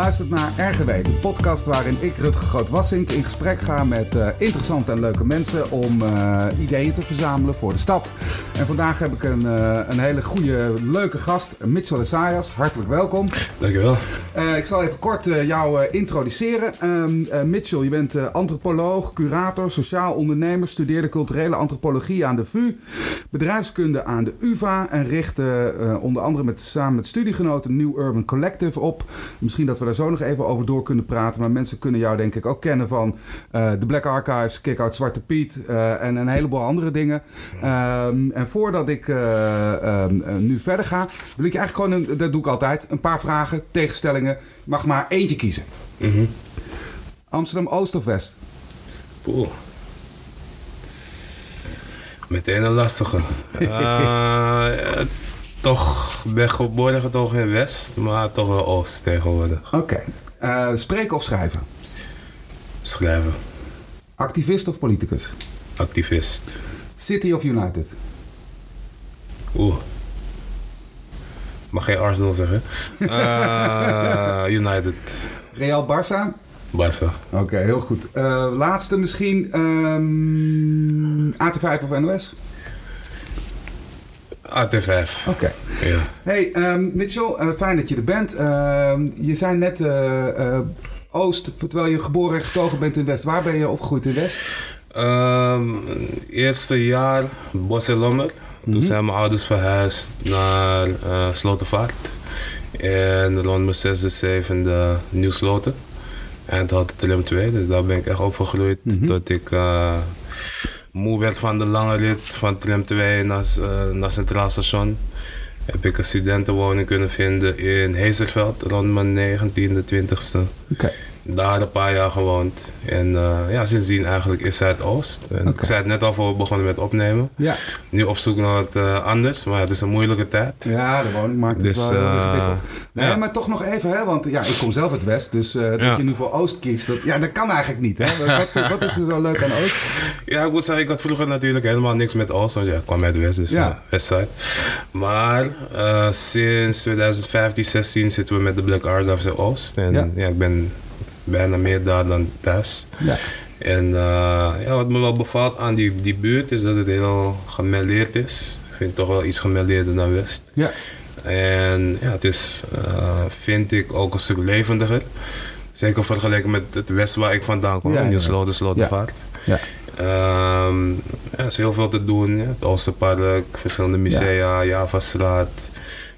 luistert naar RGW, de podcast waarin ik, Rutger Groot-Wassink, in gesprek ga met uh, interessante en leuke mensen om uh, ideeën te verzamelen voor de stad. En vandaag heb ik een, uh, een hele goede, leuke gast, Mitchell Esayas. Hartelijk welkom. Dankjewel. ik zal even kort jou introduceren. Ehm, Mitchell, je bent antropoloog, curator, sociaal ondernemer, studeerde culturele antropologie aan de VU, bedrijfskunde aan de UvA en richtte onder andere met, samen met studiegenoten New Urban Collective op. Misschien dat we daar zo nog even over door kunnen praten. Maar mensen kunnen jou denk ik ook kennen van uh, de Black Archives, Kick-Out Zwarte Piet uh, en een heleboel andere dingen. En voordat ik uh, nu verder ga, wil ik je eigenlijk gewoon, een, dat doe ik altijd, een paar vragen, tegenstellingen. Je mag maar eentje kiezen. Mm -hmm. Amsterdam Oost of West? Poeh. Meteen een lastige. toch ben geboren getogen in West, maar toch wel Oost tegenwoordig. Oké. Okay. Uh, spreken of schrijven? Schrijven. Activist of politicus? Activist. City of United? Oeh. Mag geen Arsenal zeggen? Uh, United. Real Barça? Barça. Oké, okay, heel goed. Uh, laatste misschien um, AT5 of NOS? AT5. Oké. Okay. Ja. Hey um, Mitchell, uh, fijn dat je er bent. Uh, je zei net Oost, terwijl je geboren en getogen bent in West. Waar ben je opgegroeid in West? Um, eerste jaar Bos Mm -hmm. Toen zijn mijn ouders verhuisd naar Slotenvaart. En rond mijn zesde, zevende Nieuw Sloten. En het had trim 2, dus daar ben ik echt opgegroeid. Mm -hmm. Tot ik moe werd van de lange rit van tram 2 naar, uh, naar Centraal Station, heb ik een studentenwoning kunnen vinden in Heeserveld rond mijn 19e, 20e. Okay daar een paar jaar gewoond. En uh, ja, sindsdien eigenlijk is Zuidoost. En okay. Ik zei het net al voor we begonnen met opnemen. Ja. Nu op zoek naar wat uh, anders, maar het is een moeilijke tijd. Ja, de woning maakt het dus, wel uh. Nee, ja. maar toch nog even, hè, want ja, ik kom zelf uit West, dus dat ja. je nu voor Oost kiest, dat, ja, dat kan eigenlijk niet. Hè? wat, wat, is er zo leuk aan Oost? Ja, ik moet zeggen, ik had vroeger natuurlijk helemaal niks met Oost, want ja, ik kwam uit West, dus ja. Westside. Maar sinds 2015, 16 zitten we met de Black Art of the Oost. En ja, ik ben bijna meer daar dan thuis. Ja. En uh, ja, wat me wel bevalt aan die, die buurt is dat het heel gemêleerd is. Ik vind het toch wel iets gemêleerder dan West. Ja. En ja, het is, uh, vind ik, ook een stuk levendiger. Zeker vergeleken met het West waar ik vandaan kom, ja, in de Sloten, Slotenvaart. Ja. ja. Um, ja, er is heel veel te doen. Ja. Het Oosterpark, verschillende musea, Javastraat.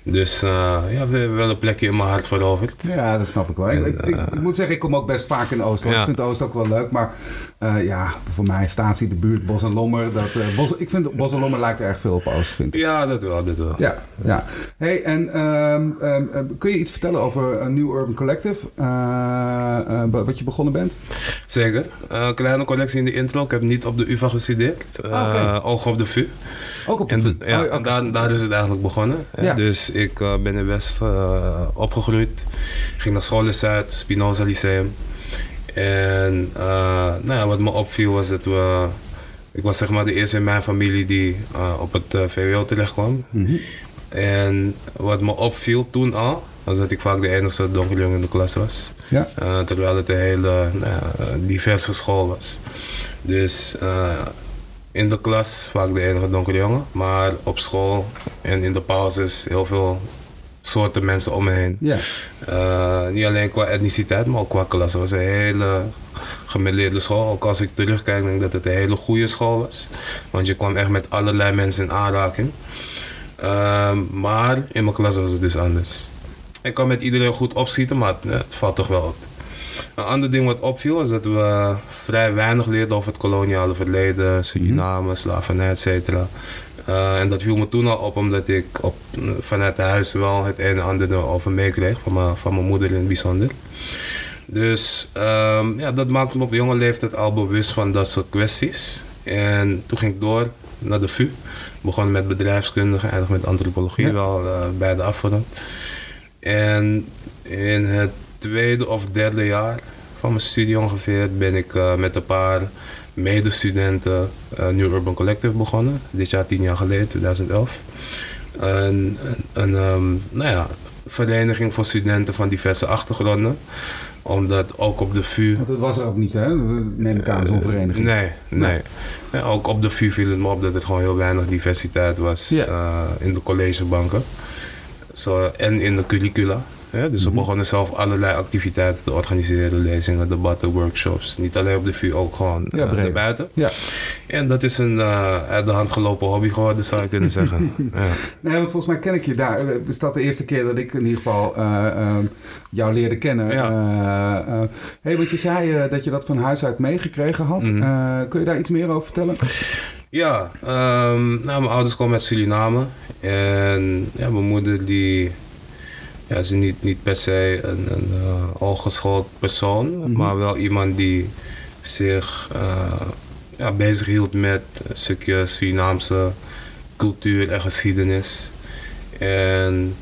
Dus uh, ja, we hebben wel een plekje in mijn hart veroverd. Ja, dat snap ik wel. ik, ik, ik, moet zeggen, ik kom ook best vaak in Oost. Ja. Ik vind Oost ook wel leuk. Maar uh, ja, voor mij staat hij de buurt Bos en Lommer. Dat, uh, Bos, ik vind Bos en Lommer lijkt erg veel op Oost, vind ik. Ja, dat wel, dat wel. Ja, ja. Hey, en um, um, kun je iets vertellen over een New Urban Collective? wat je begonnen bent? Zeker. kleine collectie in de intro. Ik heb niet op de UvA gestudeerd. Ah, okay. Oog op de VU. Ook op de VU? En, ja, oh, okay. daar, daar, is het eigenlijk begonnen. Ja. Dus ik ben in West opgegroeid. Ging naar school in Zuid, Spinoza Lyceum. En uh, nou wat me opviel was dat we... Ik was zeg maar de eerste in mijn familie die op het VWO terecht kwam. Mm -hmm. En wat me opviel toen al, was dat ik vaak de enige donkere jongen in de klas was. Ja. terwijl het een hele nou diverse school was. Dus in de klas vaak de enige donkere jongen, maar op school en in de pauzes heel veel soorten mensen om me heen. Ja. Uh, niet alleen qua etniciteit, maar ook qua klas. Het was een hele gemêleerde school. Ook als ik terugkijk, denk ik dat het een hele goede school was. Want je kwam echt met allerlei mensen in aanraking. Uh, maar in mijn klas was het dus anders. Ik kan met iedereen goed opschieten, maar het, het valt toch wel op. Een ander ding wat opviel is dat we vrij weinig leerden over het koloniale verleden, Suriname, mhm. slavernij, et cetera. Uh, en dat viel me toen al op omdat ik op, vanuit huis wel het een en ander over meekreeg, van, mijn, van mijn moeder in het bijzonder. Dus um, ja, dat maakte me op jonge leeftijd al bewust van dat soort kwesties. En toen ging ik door naar de VU. Begon met bedrijfskunde, eindig met antropologie, ja. wel uh, beide afgerond. En in het tweede of derde jaar van mijn studie ongeveer ben ik uh, met een paar medestudenten uh, New Urban Collective begonnen. Dit jaar tien jaar geleden, 2011. En, en um, nou ja, vereniging voor studenten van diverse achtergronden. Omdat ook op de VU... Want dat was er ook niet, hè? Neem ik aan, zo'n vereniging. Nee, nee. Ja, ook op de VU viel het me op dat er gewoon heel weinig diversiteit was Ja. eh, in de collegebanken. Zo, en in de curricula. Ja, dus we Mhm. begonnen zelf allerlei activiteiten te organiseren, lezingen, debatten, workshops. Niet alleen op de VU, ook gewoon Ja, eh, erbuiten. Ja. En dat is een eh, uit de hand gelopen hobby geworden, zou je kunnen zeggen. ja. Nee, want volgens mij ken ik je daar. Eh, Is dat de eerste keer dat ik in ieder geval eh, ehm, jou leerde kennen? Ja. Hey, want je zei dat je dat van huis uit meegekregen had. Mhm. Kun je daar iets meer over vertellen? Ja, ehm, nou, mijn ouders komen uit Suriname. En ja, mijn moeder die ja, is niet, niet per se een, een eh, hooggeschoold persoon, Mhm. maar wel iemand die zich eh, ja, bezig hield met een stukje Surinaamse cultuur en geschiedenis. En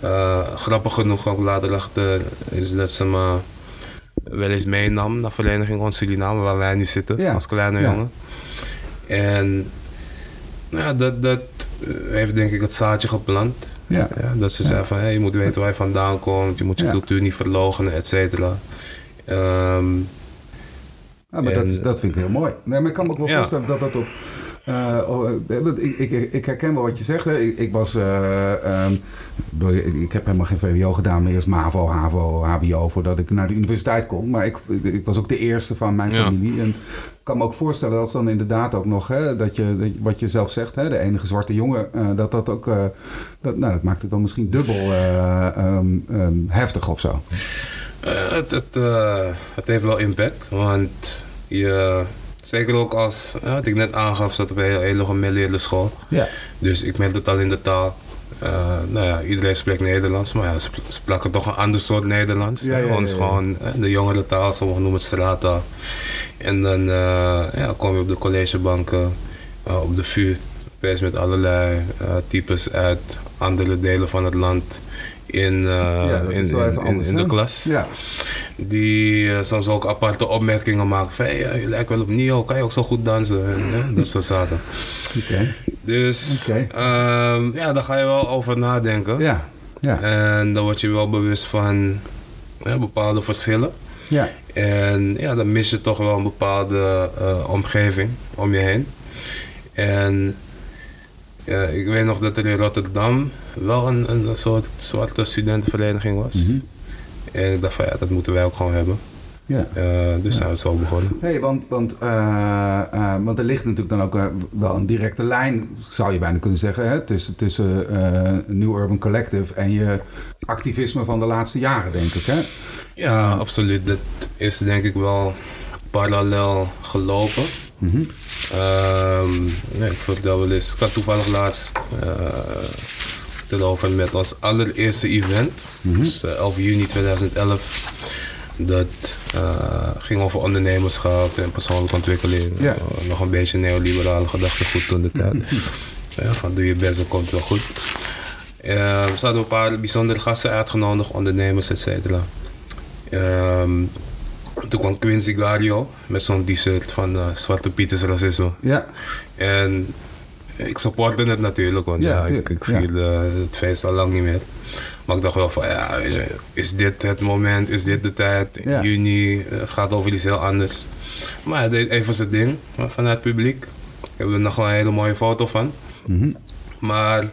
eh, grappig genoeg ook later achter is dat ze me wel eens meenam naar Vereniging van Suriname, waar wij nu zitten Ja, als kleine ja. jongen. En nou ja, dat, dat eh, heeft denk ik het zaadje geplant. Ja. Ja, dat ze zei van hey, je moet weten waar je vandaan komt, je moet je cultuur niet verloochenen, et cetera. Ehm, Ja, maar dat, is- dat vind ik heel mooi. Nee, maar ik kan me ook wel voorstellen dat dat op... eh, oh, eh, want ik, ik, ik herken wel wat je zegt. Hè. Ik, ik was... eh, ehm, ik heb helemaal geen VWO gedaan, maar eerst MAVO, HAVO, HBO... voordat ik naar de universiteit kon. Maar ik, ik was ook de eerste van mijn Ja. familie. En ik kan me ook voorstellen dat dan inderdaad ook nog... Hè, dat je, wat je zelf zegt, hè, de enige zwarte jongen... eh, dat dat ook... eh, dat, nou, dat maakt het dan misschien dubbel eh, ehm, ehm, heftig of zo. Eh, het, het, eh, het heeft wel impact, want je, zeker ook als, ja, wat ik net aangaf, zat op een hele, gemêleerde school. Ja. Dus ik merk het al in de taal. Eh, nou ja, iedereen spreekt Nederlands, maar ja, ze sp- spraken toch een ander soort Nederlands. Ja, Ons gewoon eh, de jongere taal, sommigen noemen het straattaal. En dan eh, ja, kom je op de collegebanken, eh, op de VU, opeens met allerlei eh, types uit andere delen van het land in, eh, dat in, in, in- de klas. Ja. Die eh, soms ook aparte opmerkingen maken van hey, eh, je lijkt wel op Nio, kan je ook zo goed dansen? En, eh, dat soort zaken. Oké. Dus ehm, ja, daar ga je wel over nadenken. Ja. Ja. En dan word je wel bewust van ja, bepaalde verschillen. Ja. En ja, dan mis je toch wel een bepaalde eh, omgeving om je heen. En ja, ik weet nog dat er in Rotterdam wel een, een soort zwarte studentenvereniging was. Mhm. En ik dacht van ja, dat moeten wij ook gewoon hebben. Ja. Eh, dus zijn we zo begonnen. Nee, want, want, eh, eh, want er ligt natuurlijk dan ook wel een directe lijn, zou je bijna kunnen zeggen, hè, tussen, tussen New Urban Collective en je activisme van de laatste jaren, denk ik. Hè? Ja, absoluut. Dat is denk ik wel parallel gelopen. Mhm. Ehm, nee, ik vertel wel eens. Ik had toevallig laatst eh erover met ons allereerste event. Mhm. Dus eh, 11 juni 2011. Dat eh, ging over ondernemerschap en persoonlijke ontwikkeling. Ja. Eh, nog een beetje neoliberale gedachtegoed toen de tijd. ja, van doe je best, dan komt wel goed. Eh, we hadden een paar bijzondere gasten uitgenodigd, ondernemers, et cetera. Ehm, toen kwam Quincy Gario met zo'n t-shirt van Zwarte Pieters racisme. Ja, En ik supportte het natuurlijk, want Ja, ja, ik, ik vier het feest al lang niet meer. Maar ik dacht wel van, ja, weet je, is dit het moment, is dit de tijd? In Ja. juni, het gaat over iets heel anders. Maar hij deed even zijn ding maar vanuit het publiek. Ik heb er nog wel een hele mooie foto van. Mhm. Maar ik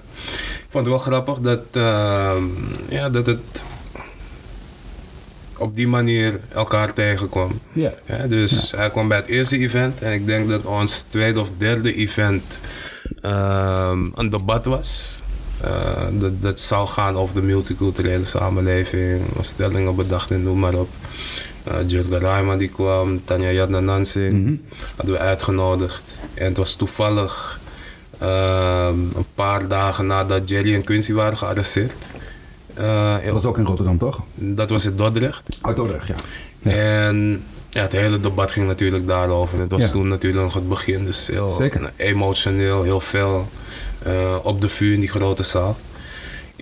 vond het wel grappig dat, ehm, ja, dat het op die manier elkaar tegenkwam. ja. Ja, dus hij kwam bij het eerste event en ik denk dat ons tweede of derde event een debat was. Eh, dat, dat zou gaan over de multiculturele samenleving, stellingen bedacht en noem maar op. Uh, Jurgen Rijman die kwam, Tanja Jadna Nansing Mhm. hadden we uitgenodigd. En het was toevallig ehm, een paar dagen nadat Jerry en Quincy waren gearresteerd. Eh, Dat was ook in Rotterdam, toch? dat was in Dordrecht. Uit Dordrecht, ja. Ja. En ja, het hele debat ging natuurlijk daarover. Het was Ja. toen natuurlijk nog het begin, dus heel Zeker. emotioneel, heel fel. eh, op de vuur in die grote zaal.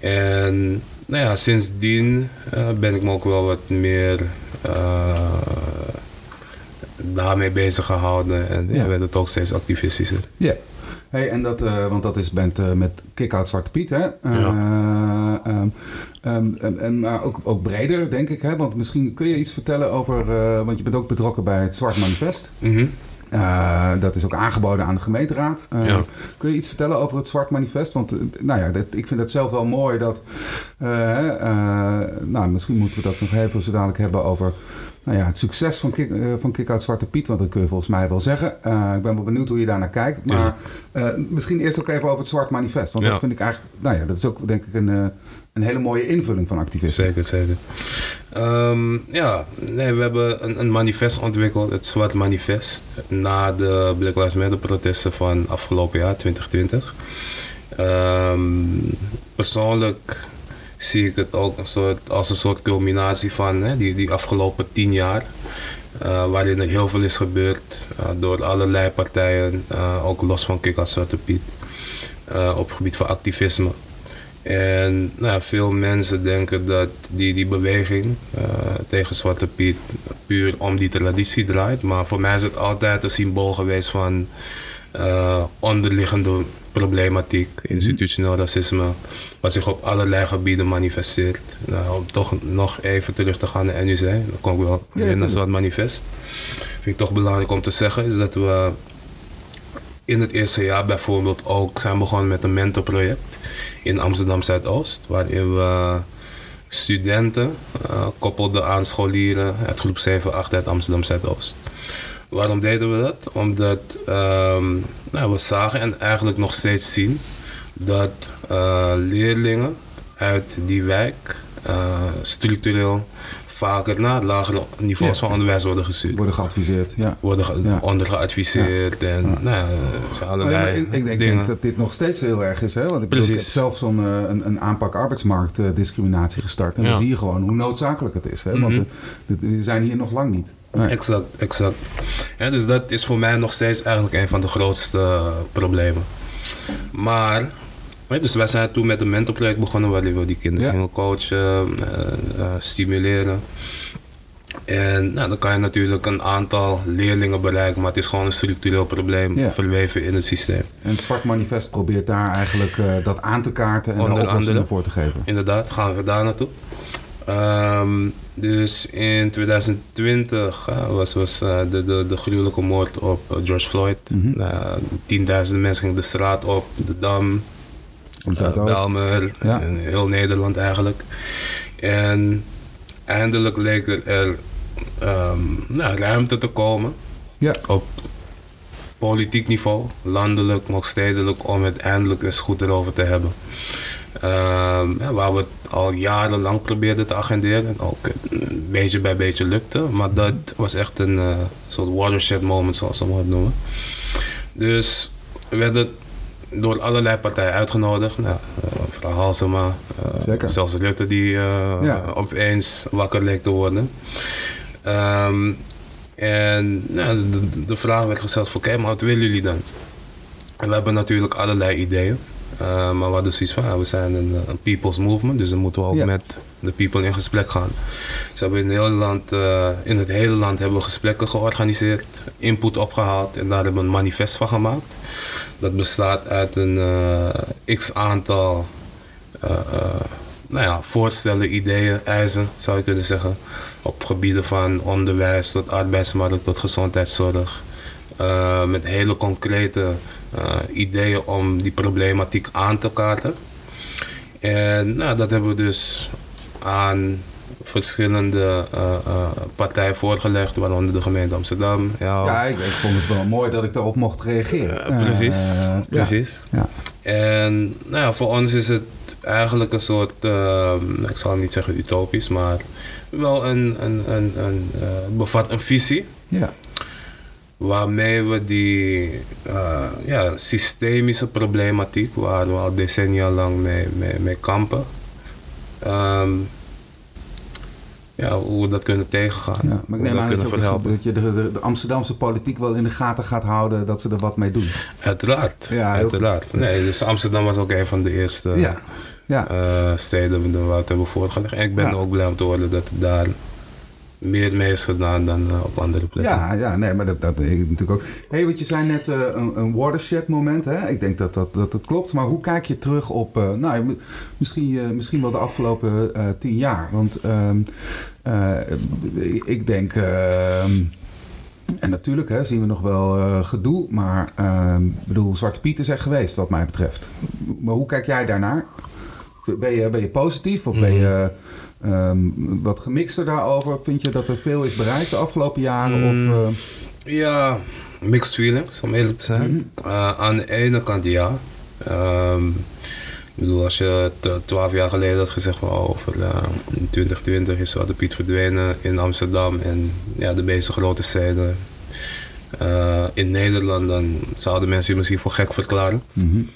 En nou ja, sindsdien eh, ben ik me ook wel wat meer eh, daarmee bezig gehouden. En. Ja. werd het ook steeds activistischer. Ja. Hey, en dat, uh, want dat is bent uh, met Kick-Out Zwarte Piet, hè? Uh, ja. Um, um, en, en, maar ook, ook breder, denk ik, hè? Want misschien kun je iets vertellen over... want je bent ook betrokken bij het Zwart Manifest. Mm -hmm. Uh, dat is ook aangeboden aan de gemeenteraad. Uh, Ja. Kun je iets vertellen over het Zwart Manifest? Want uh, nou ja, dat, ik vind het zelf wel mooi dat. nou, misschien moeten we dat nog even zo dadelijk hebben over. Nou ja, het succes van, Kick, van Kick-Out Zwarte Piet, want dat kun je volgens mij wel zeggen. ik ben wel benieuwd hoe je daar naar kijkt. Maar misschien eerst ook even over het Zwart Manifest. Want Ja. dat vind ik eigenlijk, nou ja, dat is ook denk ik een, een hele mooie invulling van activisme. Zeker, zeker. Um, ja, nee, we hebben een, een, manifest ontwikkeld, het Zwart Manifest, na de Black Lives Matter protesten van afgelopen jaar, 2020. Um, persoonlijk zie ik het ook als een soort culminatie van hè, die, die afgelopen tien jaar. Uh, waarin er heel veel is gebeurd uh, door allerlei partijen, uh, ook los van Kick Zwarte Piet, op het gebied van activisme. En nou, veel mensen denken dat die, die beweging tegen Zwarte Piet puur om die traditie draait. Maar voor mij is het altijd een symbool geweest van onderliggende problematiek, institutioneel racisme, wat zich op allerlei gebieden manifesteert. Nou, om toch nog even terug te gaan naar NUC, dan kom ik wel Ja, tuurlijk. Zwart Manifest. Vind ik toch belangrijk om te zeggen, is dat we in het eerste jaar bijvoorbeeld ook zijn begonnen met een mentorproject in Amsterdam Zuidoost, waarin we studenten uh, koppelden aan scholieren uit groep 7, 8 uit Amsterdam Zuidoost. Waarom deden we dat? Omdat um, nou, we zagen en eigenlijk nog steeds zien dat uh, leerlingen uit die wijk uh, structureel vaker naar lagere niveaus Ja. van onderwijs worden gestuurd. Worden geadviseerd, ja. Worden ge- Ja. onder geadviseerd en nou, er allerlei ik, ik denk, dat dit nog steeds heel erg is. Hè? Want ik, bedoel, ik heb zelf zo'n eh, een, een aanpak arbeidsmarktdiscriminatie gestart. En dan zie je gewoon hoe noodzakelijk het is. Hè? Want Mhm. eh, we zijn hier nog lang niet. Nee. Exact, exact. Ja, dus dat is voor mij nog steeds eigenlijk een van de grootste problemen. Maar, dus wij zijn toen met een mentorproject begonnen waarin we die kinderen Ja. gingen coachen, eh, eh, stimuleren. En nou, dan kan je natuurlijk een aantal leerlingen bereiken, maar het is gewoon een structureel probleem Ja. verweven in het systeem. En het Zwart Manifest probeert daar eigenlijk eh, dat aan te kaarten en Onder oplossingen voor te geven. Inderdaad, gaan we daar naartoe. Ehm, dus in 2020 eh, was, was eh, de, de, de gruwelijke moord op eh, George Floyd. Mhm. Nou, tienduizenden mensen gingen de straat op, de Dam. Belmer, Ja. in heel Nederland eigenlijk. En eindelijk leek er, nou, ruimte te komen Ja. op politiek niveau, landelijk, maar ook stedelijk, om het eindelijk eens goed erover te hebben. Ehm, waar we het al jarenlang probeerden te agenderen en ook een beetje bij beetje lukte. Maar dat was echt een eh, soort watershed moment, zoals ze het noemen. Dus we werden door allerlei partijen uitgenodigd. Nou, eh, mevrouw Halsema, eh, Zeker. zelfs Rutte die eh, Ja. opeens wakker leek te worden. Ehm, en nou, de, de vraag werd gesteld van, oké, maar wat willen jullie dan? En we hebben natuurlijk allerlei ideeën. Uh, maar we hadden zoiets van, ja, we zijn een, een people's movement, dus dan moeten we ook Ja. met de people in gesprek gaan. Dus hebben in, heel land, uh, in het hele land hebben we gesprekken georganiseerd, input opgehaald en daar hebben we een manifest van gemaakt. Dat bestaat uit een uh, x aantal nou ja, voorstellen, ideeën, eisen zou je kunnen zeggen. Op gebieden van onderwijs tot arbeidsmarkt tot gezondheidszorg. Uh, met hele concrete uh, ideeën om die problematiek aan te kaarten. En nou, dat hebben we dus aan verschillende uh, partijen voorgelegd, waaronder de gemeente Amsterdam. Ja, ja ik, ik, vond het wel mooi dat ik daarop mocht reageren. precies, precies. Ja. En nou ja, voor ons is het eigenlijk een soort, ik zal niet zeggen utopisch, maar wel een, een, een, een bevat een visie. Ja waarmee we die uh, ja, systemische problematiek, waar we al decennia lang mee, mee, mee kampen, um, ja, hoe we dat kunnen tegengaan. Ja, maar ik neem aan dat je, ook, dat je de, de, de, Amsterdamse politiek wel in de gaten gaat houden dat ze er wat mee doen. Uiteraard, ja, uiteraard. Nee, dus Amsterdam was ook een van de eerste ja. Ja. Uh, steden waar we het hebben voorgelegd. En ik ben ja. ook blij om te horen dat het daar meer mee is gedaan dan uh, op andere plekken. Ja, ja nee, maar dat, dat ik natuurlijk ook. Hé, hey, want je zei net uh, een, een watershed moment, hè? Ik denk dat dat, dat dat klopt. Maar hoe kijk je terug op, uh, nou, misschien, misschien wel de afgelopen tien jaar? Want ehm, ik denk, ehm, en natuurlijk hè, zien we nog wel gedoe, maar ehm, ik bedoel, Zwarte Piet is er geweest wat mij betreft. Maar hoe kijk jij daarnaar? Ben je, ben je positief of ben je... Um, wat gemixter daarover. Vind je dat er veel is bereikt de afgelopen jaren? Mm, of, uh... Ja, mixed feelings, om eerlijk te zijn. Mm uh, aan de ene kant ja. Um, ik bedoel, als je twaalf jaar geleden had gezegd van oh, over uh, in 2020 is Zwarte Piet verdwenen in Amsterdam en ja, de meeste grote steden uh, in Nederland, dan zouden mensen je misschien voor gek verklaren. Mm -hmm.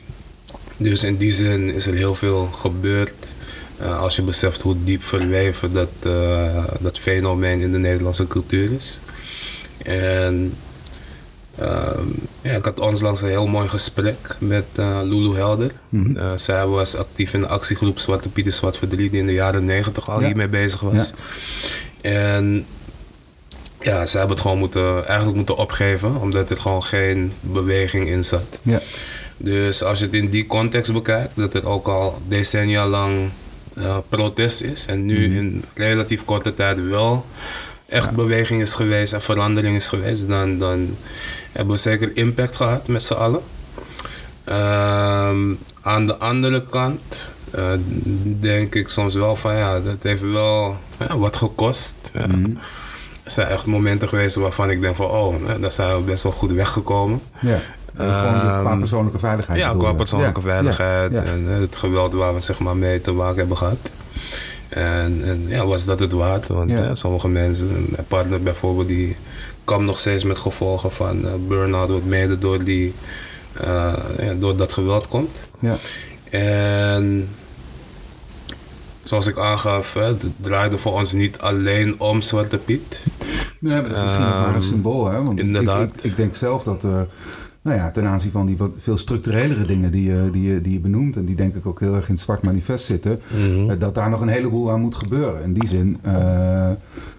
Dus in die zin is er heel veel gebeurd. Uh, als je beseft hoe diep verweven dat, uh, dat fenomeen in de Nederlandse cultuur is. En uh, ja, ik had onlangs een heel mooi gesprek met Lulu Helder. Mm -hmm. zij was actief in de actiegroep Zwarte Pieter Zwart Verdriet die in de jaren negentig al ja. hiermee bezig was. Ja. En ja, ze hebben het gewoon moeten, eigenlijk moeten opgeven, omdat er gewoon geen beweging in zat. Ja. Dus als je het in die context bekijkt, dat het ook al decennia lang uh, protest is. En nu mm. in relatief korte tijd wel echt beweging is geweest en verandering is geweest, dan, dan hebben we zeker impact gehad met z'n allen. Um, aan de andere kant uh, denk ik soms wel van ja, dat heeft wel ja, wat gekost. Mm. Er zijn echt momenten geweest waarvan ik denk van oh, daar zijn we best wel goed weggekomen. Ja. Uh, gewoon qua persoonlijke veiligheid. Ja, qua persoonlijke veiligheid. En het geweld waar we zeg maar, mee te maken hebben gehad. En, en ja, was dat het waard? Want sommige mensen, mijn partner bijvoorbeeld, die kwam nog steeds met gevolgen van uh, burn-out, wat mede door, die, uh, door dat geweld komt. Ja. En zoals ik aangaf, het draaide voor ons niet alleen om Zwarte Piet. Nee, maar dat is misschien um, ook maar een ehm, symbool. Hè? Want inderdaad. Ik, ik, ik, denk zelf dat nou ja, ten aanzien van die wat veel structurelere dingen die je, die, je, die je benoemt... en die denk ik ook heel erg in het zwart manifest zitten... Mhm. Eh, dat daar nog een heleboel aan moet gebeuren. In die zin uh,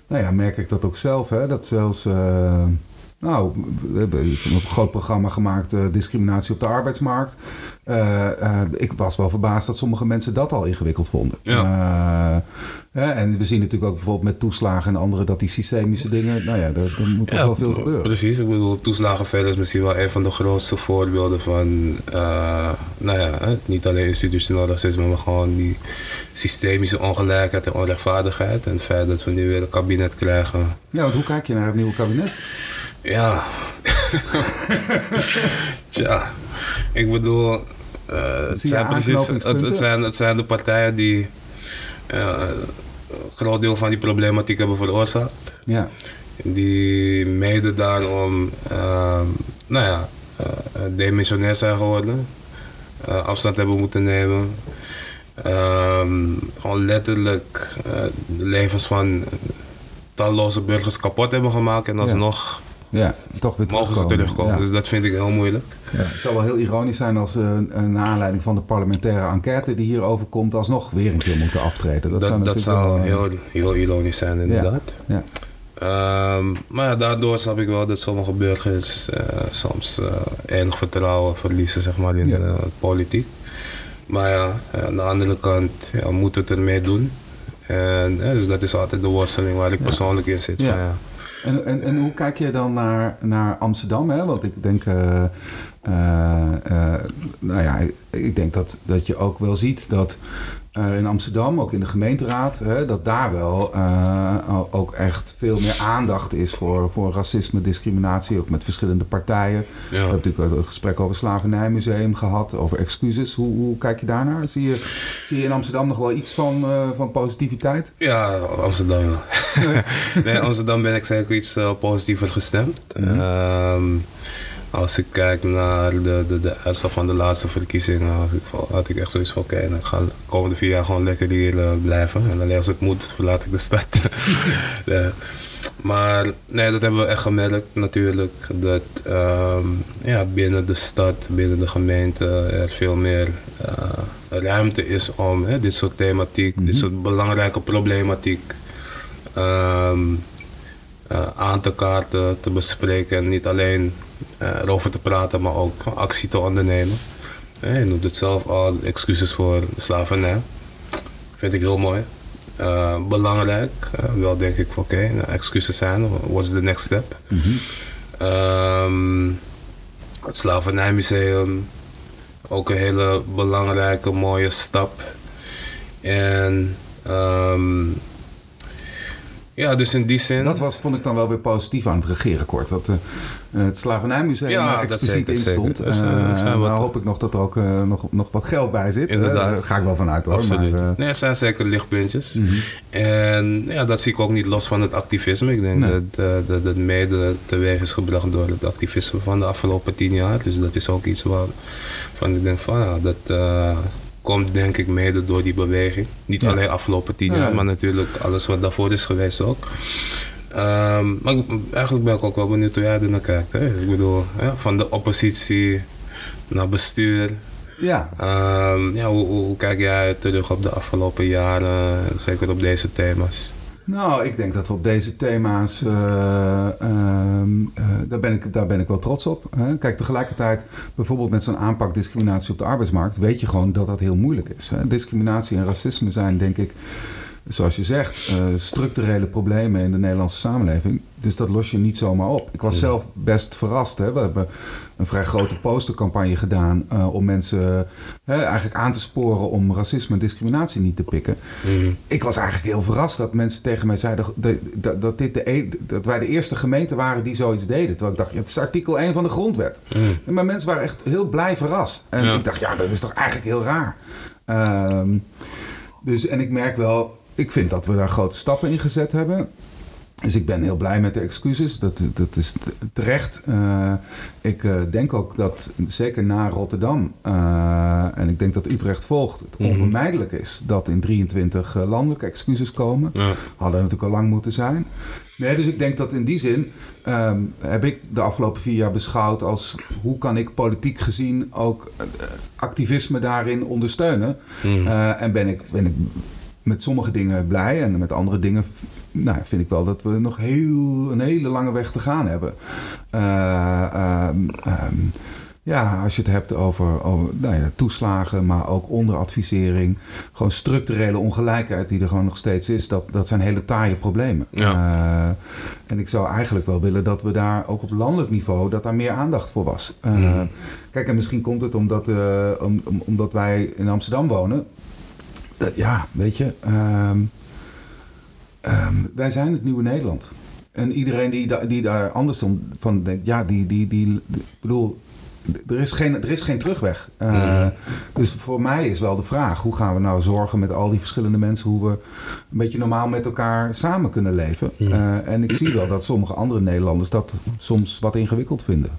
nou ja, merk ik dat ook zelf. Hè, dat zelfs... Uh, nou, we hebben een groot programma gemaakt, uh, discriminatie op de arbeidsmarkt. Uh, uh, ik was wel verbaasd dat sommige mensen dat al ingewikkeld vonden. Ja. en we zien natuurlijk ook bijvoorbeeld met toeslagen en andere dat die systemische dingen, nou ja, er, moet ja, wel veel gebeuren. Precies, ik bedoel, toeslagenveld is misschien wel een van de grootste voorbeelden van, nou ja, niet alleen institutioneel racisme, maar gewoon die systemische ongelijkheid en onrechtvaardigheid. En het feit dat we nu weer een kabinet krijgen. Ja, want hoe kijk je naar het nieuwe kabinet? Ja. Tja, ik bedoel, uh, het, zijn precies, het, het, zijn, het zijn de partijen die uh, een groot deel van die problematiek hebben veroorzaakt. Ja. Die mede daarom, uh, nou ja, demissionair zijn geworden. afstand hebben moeten nemen. Um, gewoon letterlijk de levens van talloze burgers kapot hebben gemaakt en alsnog ja, toch weer Mogen ze terugkomen. Dus dat vind ik heel moeilijk. Ja, het zal wel heel ironisch zijn als uh, naar aanleiding van de parlementaire enquête die hierover komt, alsnog weer een keer moeten aftreden. Dat, dat zou, dat zou wel, heel, heel ironisch zijn, inderdaad. Ja. Um, maar ja, daardoor snap ik wel dat sommige burgers uh, soms uh, enig vertrouwen verliezen zeg maar, in de politiek. Maar ja, aan de andere kant ja, moeten we het ermee doen. En, dus dat is altijd de worsteling waar ik persoonlijk in zit. Van, ja. En, en, en hoe kijk je dan naar, naar Amsterdam? Hè? Want ik denk, uh, uh, nou ja, ik denk dat, dat je ook wel ziet dat in Amsterdam, ook in de gemeenteraad, hè, dat daar wel uh, ook echt veel meer aandacht is voor, voor racisme, discriminatie, ook met verschillende partijen. Ja. We hebben natuurlijk een gesprek over het Slavernijmuseum gehad, over excuses. Hoe, hoe kijk je daarnaar? Zie je, zie je in Amsterdam nog wel iets van, uh, van positiviteit? Ja, Amsterdam wel. nee, Amsterdam ben ik zeker iets positiever gestemd. Mm -hmm. Als ik kijk naar de, de, de uitslag van de laatste verkiezingen, had ik echt zoiets van: oké, okay, dan ga de komende vier jaar gewoon lekker hier uh, blijven. En alleen als het moet, verlaat ik de stad. ja. Maar nee, dat hebben we echt gemerkt natuurlijk. Dat um, ja, binnen de stad, binnen de gemeente er veel meer uh, ruimte is om hè, dit soort thematiek, mm -hmm. dit soort belangrijke problematiek um, aan te kaarten, te bespreken. En niet alleen erover te praten, maar ook actie te ondernemen. je noemt het zelf al, excuses voor slavernij. Vind ik heel mooi. belangrijk. wel denk ik, oké, okay, nou, excuses zijn. What's the next step? Mm -hmm. het Slavernijmuseum ook een hele belangrijke, mooie stap. En um, ja, dus in die zin... Dat was, vond ik dan wel weer positief aan het regeerakkoord. Dat uh, het Slavernijmuseum ja, expliciet in stond. Uh, nou hoop ik nog dat er ook nog, nog wat geld bij zit. Inderdaad. Daar ga ik wel vanuit hoor. Absoluut. Maar, nee, er zijn zeker lichtpuntjes. Mm -hmm. En ja, dat zie ik ook niet los van het activisme. Ik denk nee. dat, dat het mede teweeg is gebracht door het activisme van de afgelopen tien jaar. Dus dat is ook iets waar van ik denk van ja, dat komt denk ik mede door die beweging. Niet ja. alleen afgelopen tien jaar, maar natuurlijk alles wat daarvoor is geweest ook. Um, maar eigenlijk ben ik ook wel benieuwd hoe jij er naar kijkt. Hè? Ik bedoel, van de oppositie naar bestuur. Ja. Um, ja hoe, hoe, kijk jij terug op de afgelopen jaren, zeker op deze thema's? Nou, ik denk dat we op deze thema's, uh, daar, ben ik, daar ben ik wel trots op. Hè. Kijk, tegelijkertijd, bijvoorbeeld met zo'n aanpak discriminatie op de arbeidsmarkt, weet je gewoon dat dat heel moeilijk is. Hè. Discriminatie en racisme zijn, denk ik, zoals je zegt, uh, structurele problemen in de Nederlandse samenleving. Dus dat los je niet zomaar op. Ik was zelf best verrast. Hè. We hebben een vrij grote postercampagne gedaan uh, om mensen uh, eigenlijk aan te sporen om racisme en discriminatie niet te pikken. Mm. Ik was eigenlijk heel verrast dat mensen tegen mij zeiden dat, dat, dit de, e-, dat wij de eerste gemeente waren die zoiets deden. Terwijl ik dacht, ja, het is artikel 1 van de grondwet. Mm. Maar mensen waren echt heel blij verrast. En ja. ik dacht, ja, dat is toch eigenlijk heel raar. Um, dus, en ik merk wel, ik vind dat we daar grote stappen in gezet hebben. Dus ik ben heel blij met de excuses. Dat, dat is terecht. Uh, ik uh, denk ook dat, zeker na Rotterdam, uh, en ik denk dat Utrecht volgt, het mhm. onvermijdelijk is dat in 23 landelijke excuses komen. Ja. Hadden natuurlijk al lang moeten zijn. Nee, dus ik denk dat in die zin um, heb ik de afgelopen vier jaar beschouwd als hoe kan ik politiek gezien ook activisme daarin ondersteunen. Mm. en ben ik, ben ik met sommige dingen blij en met andere dingen nou, vind ik wel dat we nog heel, een hele lange weg te gaan hebben. Uh, um, ja, als je het hebt over, over nou ja, toeslagen, maar ook onderadvisering. Gewoon structurele ongelijkheid die er gewoon nog steeds is. Dat, dat zijn hele taaie problemen. Ja. Uh, en ik zou eigenlijk wel willen dat we daar ook op landelijk niveau... dat daar meer aandacht voor was. Uh, mm. Kijk, en misschien komt het omdat, uh, om, om, omdat wij in Amsterdam wonen. Ja, weet je... Um, Um, wij zijn het nieuwe Nederland. En iedereen die, da die daar anders van denkt, ja, die, die, die, ik bedoel, er is geen, er is geen terugweg. Uh, Dus voor mij is wel de vraag: hoe gaan we nou zorgen met al die verschillende mensen hoe we een beetje normaal met elkaar samen kunnen leven? Uh, en ik zie wel dat sommige andere Nederlanders dat soms wat ingewikkeld vinden.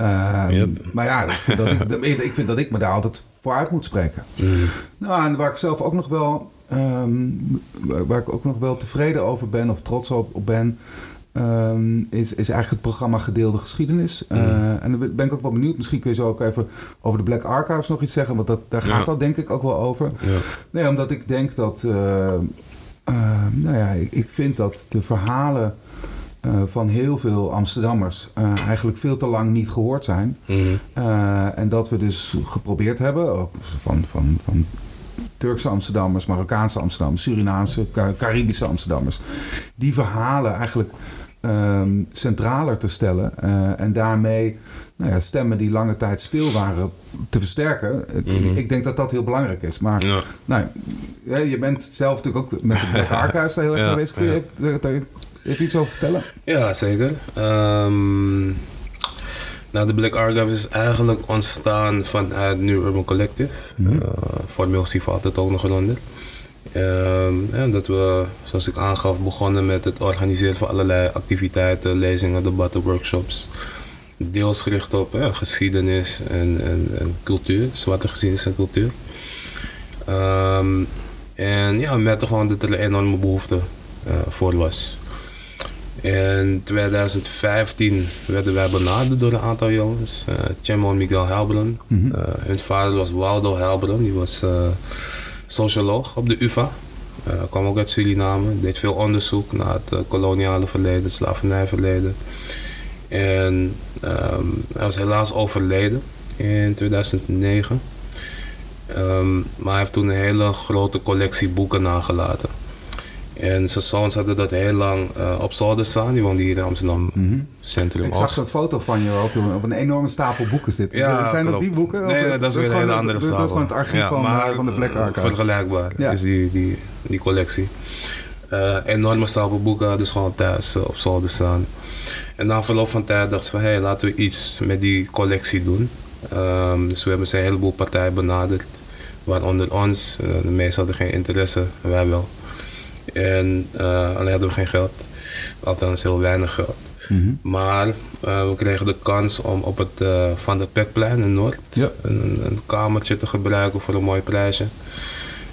Uh, yep. Maar ja, dat ik, ik, vind dat ik me daar altijd voor uit moet spreken. Mm. Nou, en waar ik zelf ook nog wel Um, waar ik ook nog wel tevreden over ben of trots op, op ben, um, is, is eigenlijk het programma Gedeelde Geschiedenis. Mm. Uh, en dan ben ik ook wel benieuwd. Misschien kun je zo ook even over de Black Archives nog iets zeggen, want dat, daar gaat ja. dat denk ik ook wel over. Ja. Nee, omdat ik denk dat, uh, uh, nou ja, ik, ik, vind dat de verhalen. Van heel veel Amsterdammers eigenlijk veel te lang niet gehoord zijn. Mm. en dat we dus geprobeerd hebben, van, van, van Turkse Amsterdammers, Marokkaanse Amsterdammers, Surinaamse, Caribische Amsterdammers. Die verhalen eigenlijk um, centraler te stellen en daarmee nou ja, stemmen die lange tijd stil waren te versterken. Mm -hmm. Ik denk dat dat heel belangrijk is. Maar ja. nou, je bent zelf natuurlijk ook met de Black Archives heel erg ja, geweest. Kun je even, even, iets over vertellen? Ja, zeker. Um, nou, de Black Archive is eigenlijk ontstaan vanuit New Urban Collective. Mm -hmm. uh, formeel altijd ook nog eronder. Um, en dat we, zoals ik aangaf, begonnen met het organiseren van allerlei activiteiten, lezingen, debatten, workshops. Deels gericht op ja, geschiedenis en, en, en, cultuur, zwarte geschiedenis en cultuur. Um, en ja, we merkten gewoon dat er een enorme behoefte uh, voor was. In 2015 werden wij benaderd door een aantal jongens. Uh, Chemo en Miguel Helberen. Mm hun vader was Waldo Helberen, die was uh, socioloog op de UvA. Kwam ook uit Suriname. Deed veel onderzoek naar het koloniale verleden, het slavernijverleden. En ehm, hij was helaas overleden in 2009. Ehm, maar hij heeft toen een hele grote collectie boeken nagelaten. En zijn zoons hadden dat heel lang uh, op zolder staan. Die woonden hier in Amsterdam mm Centrum Ik zag een foto van je op, op een enorme stapel boeken zitten. Ja, Zijn dat die boeken? Nee, dat, is weer een hele andere stapel. Dat is gewoon het archief van, maar, van de Black Archive. Vergelijkbaar ja. is die, die, die collectie. Uh, enorme stapel boeken, dus gewoon thuis uh, op zolder staan. En na verloop van tijd dachten we hé, hey, laten we iets met die collectie doen. Um, dus we hebben ze een heleboel partijen benaderd. Waaronder ons. De meesten hadden geen interesse, wij wel. En uh, alleen hadden we geen geld. Althans heel weinig geld. Mm -hmm. Maar uh, we kregen de kans om op het uh, Van de Pekplein in Noord ja. een, een, kamertje te gebruiken voor een mooi prijsje.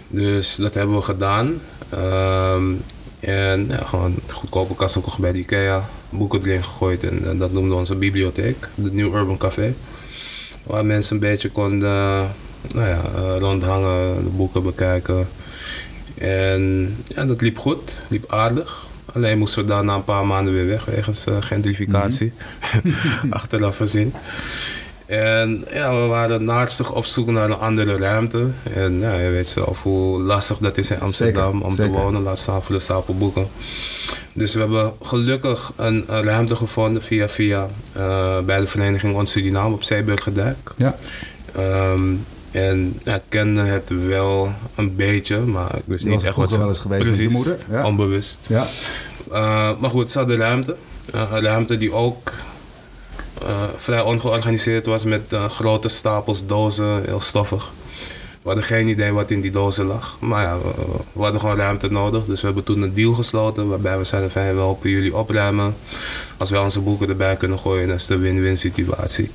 Dus dat hebben we gedaan. Um, en ja, gewoon het goedkope kast gekocht bij de IKEA. Boeken erin gegooid en, en dat noemden we onze bibliotheek. De New Urban Café. Waar mensen een beetje konden nou ja, rondhangen, de boeken bekijken. En ja, dat liep goed, liep aardig. Alleen moesten we daar na een paar maanden weer weg wegens uh, gentrificatie. Mm -hmm. Achteraf gezien. En ja, we waren naastig op zoek naar een andere ruimte. En ja, je weet zelf hoe lastig dat is in Amsterdam zeker, om zeker. te wonen. Laat staan voor de stapel boeken. Dus we hebben gelukkig een, een ruimte gevonden via via uh, bij de vereniging Ons Suriname op Zeeburgerdijk. Ja. Um, en ja, ik kende het wel een beetje, maar ik wist niet echt wat ze... wel eens geweest precies, met je moeder? Ja. onbewust. Ja. Uh, maar goed, ze hadden ruimte. Uh, een ruimte die ook uh, vrij ongeorganiseerd was met grote stapels dozen, heel stoffig. We hadden geen idee wat in die dozen lag. Maar ja, we, we hadden gewoon ruimte nodig. Dus we hebben toen een deal gesloten waarbij we zeiden van... we helpen jullie opruimen. Als wij onze boeken erbij kunnen gooien, dan is het een win-win situatie.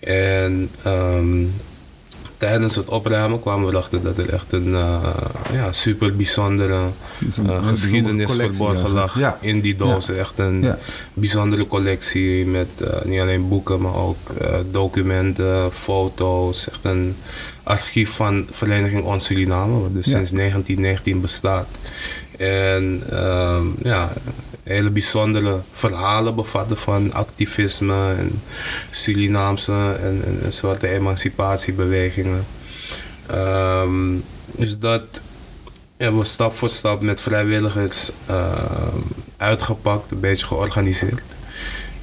En... Um, tijdens het opruimen kwamen we erachter dat er echt een uh, ja, super bijzondere uh, geschiedenis verborgen lag ja. in die dozen. Ja. Echt een ja. bijzondere collectie met uh, niet alleen boeken, maar ook documenten, foto's. Echt een archief van Vereniging Ons Suriname, wat dus sinds 1919 bestaat. En um, ja, hele bijzondere verhalen bevatten van activisme en Surinaamse en, en, zwarte emancipatiebewegingen. Um, dus dat hebben we stap voor stap met vrijwilligers uh, uitgepakt, een beetje georganiseerd.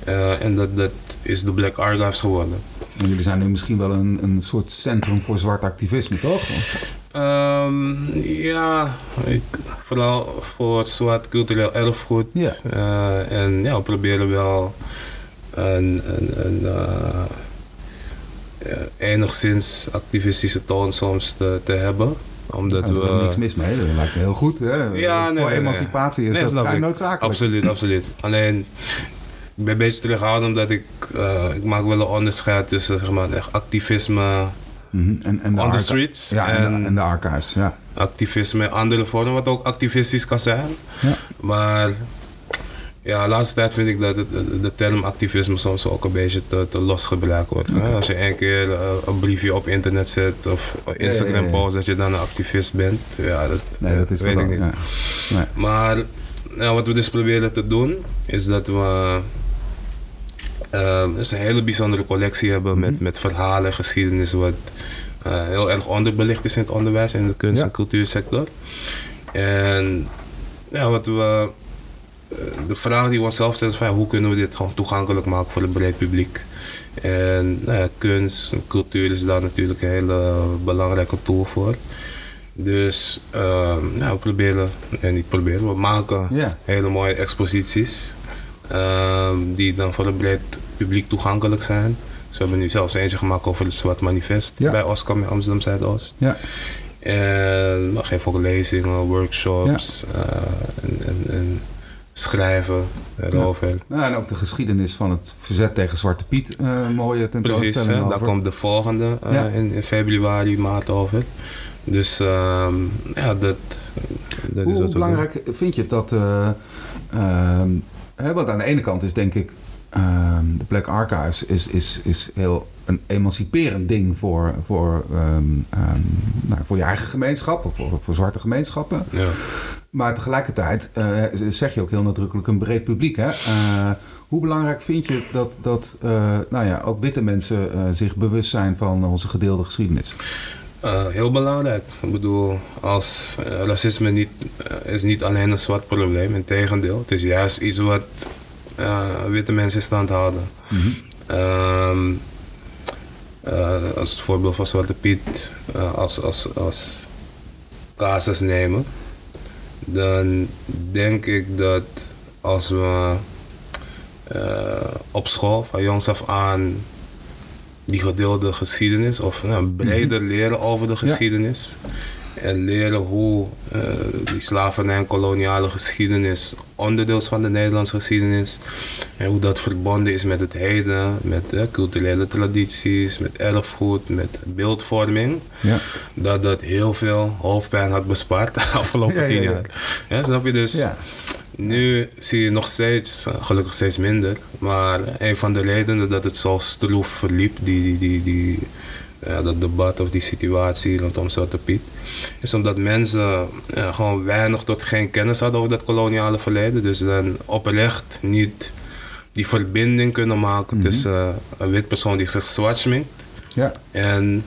Uh, en dat, dat is de Black Archives geworden. En jullie zijn nu misschien wel een, een soort centrum voor zwart activisme, toch? Um, ja, ik, vooral voor het zwart cultureel erfgoed. Ja. Uh, en ja, we proberen wel een, een, een uh, enigszins activistische toon soms te, te hebben omdat ja, we... Er niks mis mee, dat lijkt me heel goed. Hè? Ja, nee, Voor nee, emancipatie nee. is dat ik. noodzakelijk. Absoluut, absoluut. Alleen, ik ben een beetje terughoudend omdat ik... Uh, ik maak wel een onderscheid tussen zeg maar, echt activisme... Mm -hmm. en, en de on the streets. Ja, en, en, de, en de archives, ja. Activisme in andere vormen, wat ook activistisch kan zijn. Ja. Maar ja, de laatste tijd vind ik dat de term activisme soms ook een beetje te, te los gebruikt wordt. Okay. Als je één keer uh, een briefje op internet zet of Instagram post dat je dan een activist bent, ja, dat, nee, dat is weet ik niet. Nee. Maar ja, wat we dus proberen te doen, is dat we uh, dus een hele bijzondere collectie hebben met, met verhalen, geschiedenis, wat uh, heel erg onderbelicht is in het onderwijs en de kunst- en cultuursector. En ja, wat we de vraag die we onszelf stellen is van, hoe kunnen we dit gewoon toegankelijk maken voor een breed publiek. En nou ja, kunst en cultuur is daar natuurlijk een hele belangrijke tool voor. Dus um, nou, we proberen, en niet proberen, we maken yeah. hele mooie exposities. Um, die dan voor een breed publiek toegankelijk zijn. We hebben nu zelfs eentje gemaakt over het Zwart Manifest ja. bij Oscar in Amsterdam Zuidoost. Ja. En we geven ook lezingen, workshops ja. uh, en, en, en schrijven erover. Ja. Nou, en ook de geschiedenis van het verzet tegen Zwarte Piet, uh, mooie tentoonstelling Precies, hè? daar komt de volgende uh, ja. in, in, februari, maart over. Dus uh, ja, dat, dat Hoe is wat belangrijk vind je dat... Uh, hè, want aan de ene kant is denk ik ehm, de Black Archives is, is, is heel een emanciperend ding voor, voor, ehm, ehm, nou, voor je eigen gemeenschap of voor, voor zwarte gemeenschappen. Ja. Maar tegelijkertijd eh, zeg je ook heel nadrukkelijk een breed publiek. Hè? Eh, hoe belangrijk vind je dat, dat eh, nou ja, ook witte mensen zich bewust zijn van onze gedeelde geschiedenis? heel belangrijk. Ik bedoel, als racisme niet, is niet alleen een zwart probleem. Integendeel, het is juist iets wat witte mensen in stand houden. Mm als het voorbeeld van Zwarte Piet als, als, als casus nemen dan denk ik dat als we op school van jongs af aan die gedeelde geschiedenis of nou, breder mhm. leren over de geschiedenis. En leren hoe uh, die slavernij en koloniale geschiedenis onderdeel is van de Nederlandse geschiedenis. En hoe dat verbonden is met het heden, met uh, culturele tradities, met erfgoed, met beeldvorming. Ja. Dat dat heel veel hoofdpijn had bespaard de afgelopen tien jaar. Ja, snap je dus? Nu zie je nog steeds, eh, gelukkig steeds minder, maar een van de redenen dat het zo stroef verliep, die, die, die, die ja, dat debat of die situatie rondom Zwarte Piet, is omdat mensen ja, gewoon weinig tot geen kennis hadden over dat koloniale verleden. Dus dan oprecht niet die verbinding kunnen maken mhm. tussen uh, een wit persoon die zich zwart schminkt ja. en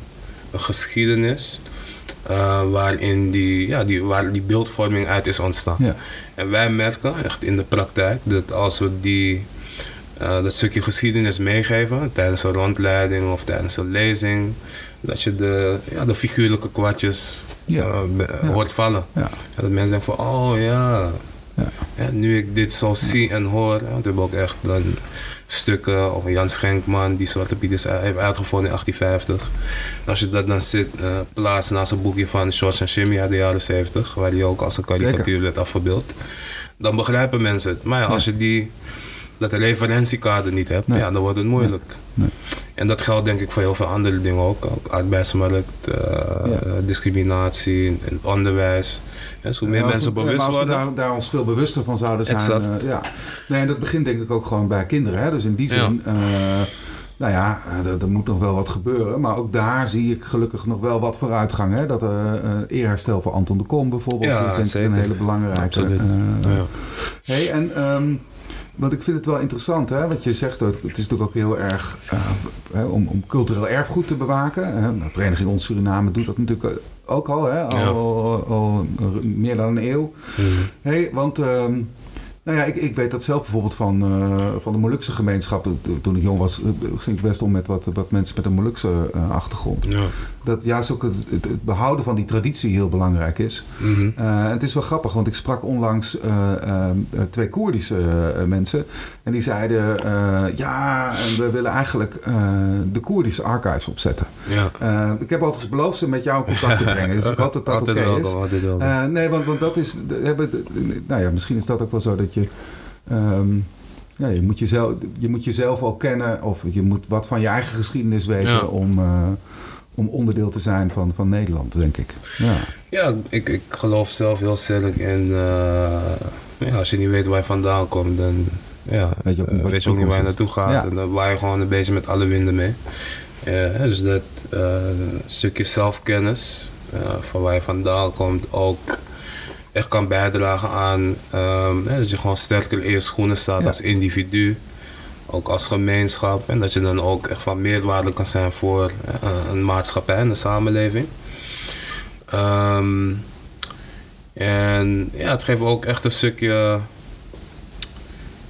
een geschiedenis. Uh, waarin die, ja, die, waar die beeldvorming uit is ontstaan. Ja. En wij merken echt in de praktijk dat als we die uh, dat stukje geschiedenis meegeven tijdens een rondleiding of tijdens een lezing. Dat je de, ja, de figuurlijke kwartjes ja. Uh, hoort vallen. Ja. dat mensen denken van, oh ja. ja. nu ik dit zo zie en hoor. want we hebben ook echt dan stukken of Jan Schenkman die Zwarte Piet heeft uitgevonden in 1850. als je dat dan zit, uh, plaatst naast een boekje van George en Jimmy uit de jaren 70, waar die ook als een karikatuur werd afgebeeld, dan begrijpen mensen het. Maar ja, als je die dat de referentiekader niet hebt, ja, dan wordt het moeilijk. Nee. En dat geldt denk ik voor heel veel andere dingen ook. ook arbeidsmarkt, uh, discriminatie, in het onderwijs. dus hoe meer mensen bewust worden. Als we daar, daar, ons veel bewuster van zouden zijn. Uh, ja. Nee, en dat begint denk ik ook gewoon bij kinderen. Hè? Dus in die zin, nou ja, er, moet nog wel wat gebeuren. Maar ook daar zie ik gelukkig nog wel wat vooruitgang. Hè? Dat uh, eerherstel voor Anton de Kom bijvoorbeeld ja, is denk ik een hele belangrijke. Absoluut. ja. Hey, en... Um, want ik vind het wel interessant, hè? wat je zegt, het is natuurlijk ook heel erg uh, om, om, cultureel erfgoed te bewaken. Hè? De Vereniging Ons Suriname doet dat natuurlijk ook al, hè? al, al, meer dan een eeuw. Mm. Hey, want ehm, nou ja, ik, ik weet dat zelf bijvoorbeeld van, uh, van de Molukse gemeenschap. Toen ik jong was, eh, ging ik best om met wat, wat mensen met een Molukse uh, achtergrond. Ja. Dat juist ook het, het, behouden van die traditie heel belangrijk is. Mm -hmm. uh, het is wel grappig, want ik sprak onlangs twee Koerdische mensen. En die zeiden, ja, we willen eigenlijk de Koerdische archives opzetten. Ja. ik heb overigens beloofd ze met jou in contact te brengen. Dus ik hoop dat dat oké okay is. nee, want, want dat is, hebben, nou ja, misschien is dat ook wel zo dat je. Ehm, ja, je, moet jezelf, je moet jezelf ook kennen of je moet wat van je eigen geschiedenis weten om, om onderdeel te zijn van, van Nederland, denk ik. Ja, ja ik, ik geloof zelf heel sterk in. Uh, ja, als je niet weet waar je vandaan komt, dan ja, weet je ook niet, weet je ook niet waar je naartoe gaat. En dan waai je gewoon een beetje met alle winden mee. dus dat stukje zelfkennis, van waar je vandaan komt, ook echt kan bijdragen aan um, dat je gewoon sterker in je schoenen staat als individu, ook als gemeenschap. En dat je dan ook echt van meerwaarde kan zijn voor uh, een maatschappij en de samenleving. Um, en ja, het geeft ook echt een stukje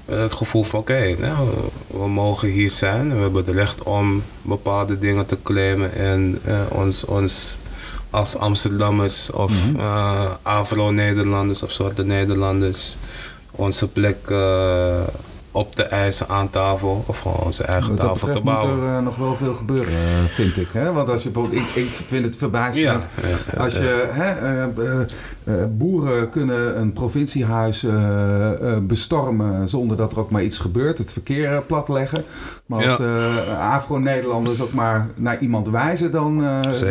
eh, het gevoel van oké, nou, we mogen hier zijn. We hebben het recht om bepaalde dingen te claimen en uh, ons, ons als Amsterdammers of mm Afro-Nederlanders of zwarte Nederlanders onze plek uh, op te eisen aan tafel of gewoon onze eigen tafel te bouwen. moet er uh, nog wel veel gebeuren, vind ik. Hè? Want als je bijvoorbeeld, ik, ik vind het verbijsterend als je hè, boeren kunnen een provinciehuis bestormen zonder dat er ook maar iets gebeurt, het verkeer platleggen. Maar als Afro-Nederlanders ook maar naar iemand wijzen, dan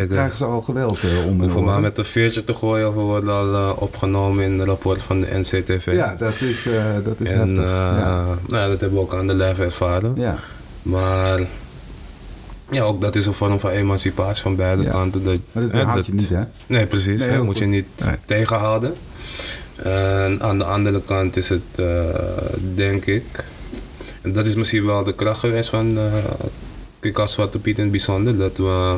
krijgen ze al geweld onder. Hoeveel maar met een veertje te gooien of we worden al opgenomen in het rapport van de NCTV. Ja, dat is, dat is heftig. Ja. Nou, dat hebben we ook aan de lijf ervaren. Ja. Maar ja, ook dat is een vorm van emancipatie van beide Ja. kanten. Dat, Maar dat dat- je niet, hè? Nee, precies. Nee, hè, heel moet je niet Nee. tegenhouden. En aan de andere kant is het, eh, denk ik, en dat is misschien wel de kracht geweest van uh, Kijk als Zwarte Piet in het bijzonder, dat we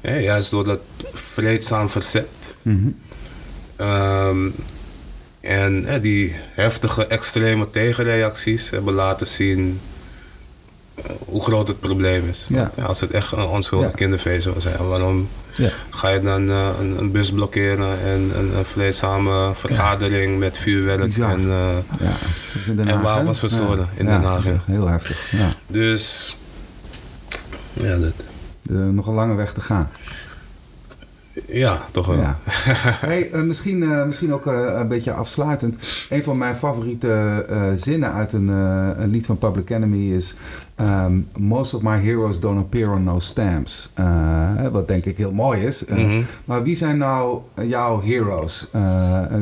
hè, juist door dat vreedzaam verzet Mhm. ehm, en die heftige extreme tegenreacties hebben laten zien eh, hoe groot het probleem is. Ja. als het echt een onschuldig Ja. kinderfeest zou zijn, waarom ga je dan eh, een, een bus blokkeren en een, een vreedzame vergadering met vuurwerk en, Den En Haag, wapens verstoren in Ja, Den Haag, Heel heftig. Ja. dus ja, dat, Eh, nog een lange weg te gaan. Ja, toch wel. Ja. Hey, eh, misschien, eh, misschien ook eh, een beetje afsluitend. Een van mijn favoriete zinnen uit een, een lied van Public Enemy is... ehm, Most of my heroes don't appear on no stamps. Wat denk ik heel mooi is. Mhm. Maar wie zijn nou jouw heroes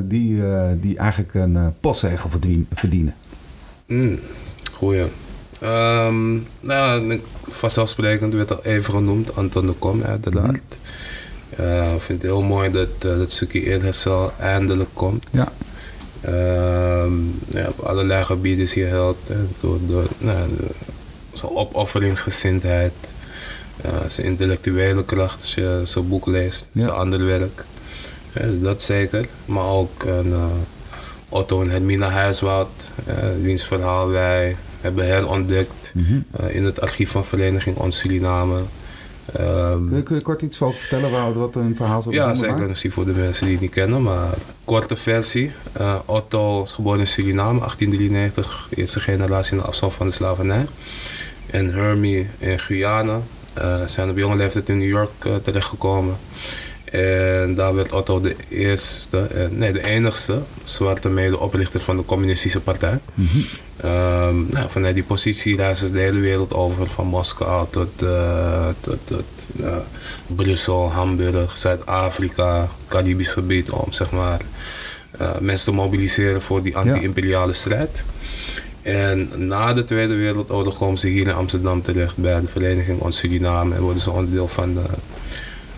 die, die eigenlijk een postzegel verdien- verdienen? Mm, goeie. Ehm, nou, vanzelfsprekend werd al even genoemd, Anton de Kom uiteraard. Eh, ik vind het heel mooi dat uh, dat stukje eerherstel eindelijk komt. Ja. Ehm, ja, op allerlei gebieden is hij held. door, door nou, zijn opofferingsgezindheid, eh, zijn intellectuele kracht als je zijn boek leest, Ja. zijn ander werk. Dus dat zeker. Maar ook een, eh, Otto en Hermina Huiswoud, eh, wiens verhaal wij hebben herontdekt eh, in het archief van Vereniging Ons Suriname. Ehm, Kun, je, kun je kort iets over vertellen waar, wat een verhaal zo ja, zeker. maakt? Misschien voor de mensen die het niet kennen, maar korte versie. Eh, Otto is geboren in Suriname, 1893, eerste generatie in de afstand van de slavernij. En Hermie in Guyana eh, zijn op jonge leeftijd in New York eh, terechtgekomen. En daar werd Otto de eerste, eh, nee de enigste zwarte medeoprichter van de communistische partij. Mhm. Ehm, nou, vanuit die positie reizen ze de hele wereld over, van Moskou tot, eh, tot, tot eh, Brussel, Hamburg, Zuid-Afrika, Caribisch gebied, om zeg maar, mensen te mobiliseren voor die anti-imperiale strijd. En na de Tweede Wereldoorlog komen ze hier in Amsterdam terecht bij de Vereniging Ons Suriname en worden ze onderdeel van de,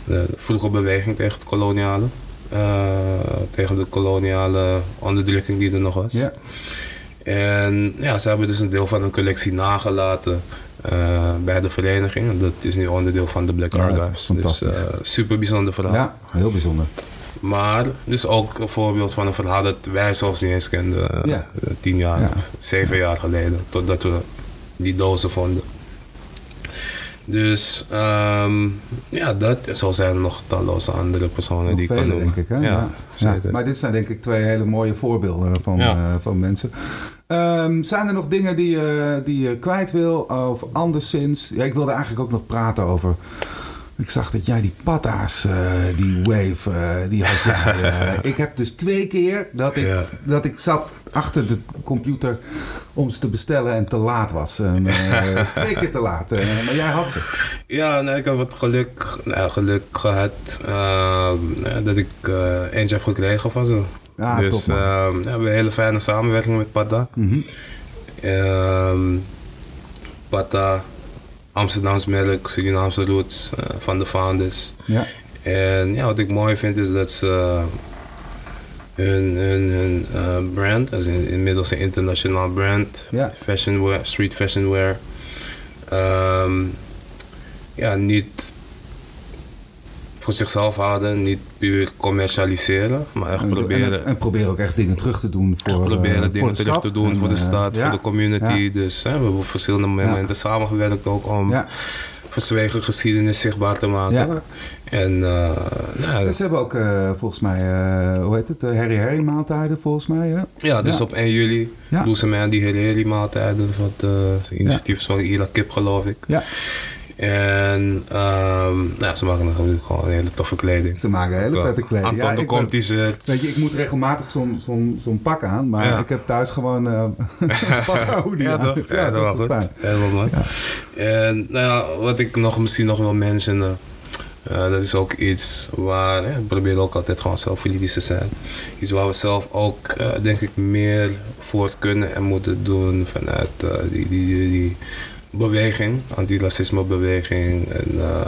de vroege beweging tegen het koloniale. eh, tegen de koloniale onderdrukking die er nog was. Ja. En ja, ze hebben dus een deel van hun collectie nagelaten eh, bij de vereniging. En dat is nu onderdeel van de Black Archives. fantastisch. Dus eh, super bijzonder verhaal. ja, heel bijzonder. Maar dus ook een voorbeeld van een verhaal dat wij zelfs niet eens kenden. Ja. tien jaar Ja. of zeven jaar geleden. Totdat we die dozen vonden. Dus ehm, ja, dat. Zo zijn er nog talloze andere personen Nog die ik kan vele, noemen. denk ik. Hè? Ja, Maar dit zijn denk ik twee hele mooie voorbeelden van, Ja. eh, van mensen. Ehm, zijn er nog dingen die, je die je kwijt wil? Of anderszins? Ja, ik wilde eigenlijk ook nog praten over... Ik zag dat jij die patta's, eh, die wave, die had jij. ik heb dus twee keer dat ik, dat ik zat achter de computer om ze te bestellen en te laat was. En, eh, twee keer te laat. eh, maar jij had ze. Ja, nee, ik heb wat geluk, nou, geluk gehad ehm, ja, dat ik eh, eentje heb gekregen van ze. Ja, dus top, ehm, ja, we hebben een hele fijne samenwerking met Pata. Mhm. Ehm Pata, Amsterdams merk, Surinaamse roots eh, van de founders. Ja. En ja, wat ik mooi vind is dat ze hun, hun, hun eh, brand, dat is in- inmiddels een internationaal brand, Ja. fashion wear, street fashion wear, ehm, ja, niet voor zichzelf houden, niet puur commercialiseren, maar echt En, proberen, en, en probeer ook echt dingen terug te doen voor, eh, proberen voor dingen de terug te doen En, voor de eh, stad, ja. voor de community. Ja. Dus hè, we hebben op verschillende momenten samengewerkt ook om verzwegen geschiedenis zichtbaar te maken. Ja. En uh, nou, Ze hebben ook eh, volgens mij, eh, hoe heet het, uh, Harry Harry maaltijden volgens mij. Hè? Ja, dus Ja. op 1 juli Ja. doen ze mij aan die Hereri maaltijden. Wat uh, initiatief van Ira Kip, geloof ik. Ja. En um, nou, ze maken natuurlijk gewoon een hele toffe kleding. Ze maken hele vette kleding. Anton ja, de komt die ze... Weet je, ik moet regelmatig zo'n zo'n zo'n pak aan, maar Ja. ik heb thuis gewoon eh een pak hoodie Ja, aan. Ja, dat is was goed. Helemaal mooi. En nou ja, wat ik nog misschien nog wil mentionen. Dat is ook iets waar we proberen ook altijd gewoon zelfkritisch te zijn. Iets waar we zelf ook, denk ik, meer voor kunnen en moeten doen vanuit die, die, die, die beweging, antiracismebeweging en uh,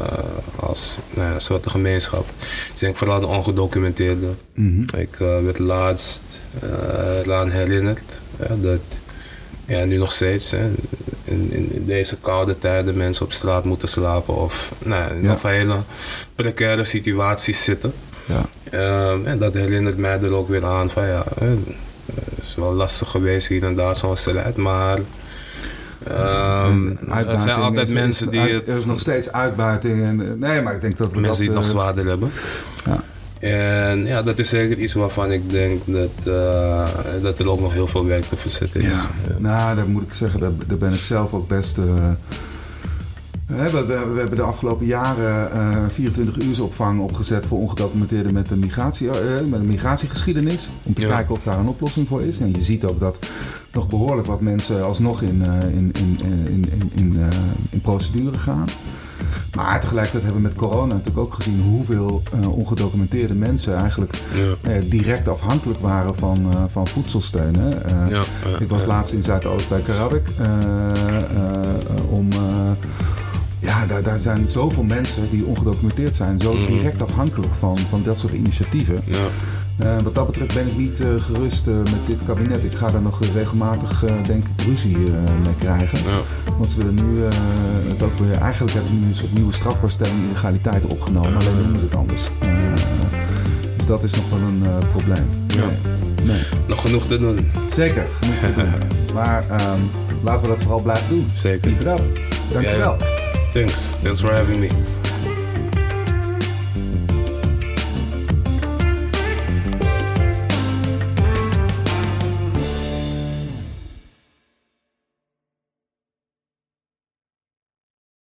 als nou ja, soort gemeenschap. Ik denk vooral de ongedocumenteerde. Mm Ik uh, werd laatst uh, eraan herinnerd dat ja, nu nog steeds hè, in, in, deze koude tijden mensen op straat moeten slapen of nou, in ja. hele precaire situaties zitten. Ja. Um, en dat herinnert mij er ook weer aan van ja, het is wel lastig geweest hier en daar zo'n strijd, maar Um, er zijn altijd mensen die. er is nog steeds uitbuiting. En, nee, maar ik denk dat we. Mensen die het nog eh, zwaarder hebben. Ja. En ja, dat is zeker iets waarvan ik denk dat, uh, dat er ook nog heel veel werk te verzetten is. Ja. Nou, dat moet ik zeggen, daar, daar ben ik zelf ook best. Uh, we, we, we, hebben de afgelopen jaren uh, 24 uursopvang opgezet voor ongedocumenteerden met een, migratie, met een migratiegeschiedenis. Om te kijken of daar een oplossing voor is. En je ziet ook dat nog behoorlijk wat mensen alsnog in, in, in, in, in, in, in procedure gaan. Maar tegelijkertijd hebben we met corona natuurlijk ook gezien hoeveel uh, ongedocumenteerde mensen eigenlijk ja. direct afhankelijk waren van, van voedselsteun. Ja, ik was laatst in Zuidoost bij Karabik om. ja, daar, daar zijn zoveel mensen die ongedocumenteerd zijn, zo mhm. direct afhankelijk van, van dat soort initiatieven. Ja. Uh, wat dat betreft ben ik niet uh, gerust uh, met dit kabinet. Ik ga daar nog regelmatig, denk ik, ruzie mee krijgen. Ja. Want ze willen nu het ook weer. Eigenlijk hebben ze nu een soort nieuwe strafbaarstelling illegaliteit opgenomen, alleen noemen ze het anders. dus dat is nog wel een probleem. Ja. Nee. Nee. Nog genoeg te doen. Zeker, genoeg te doen. Maar um, laten we dat vooral blijven doen. Zeker. Keep it up. Dankjewel. Yeah. Thanks. Thanks for having me.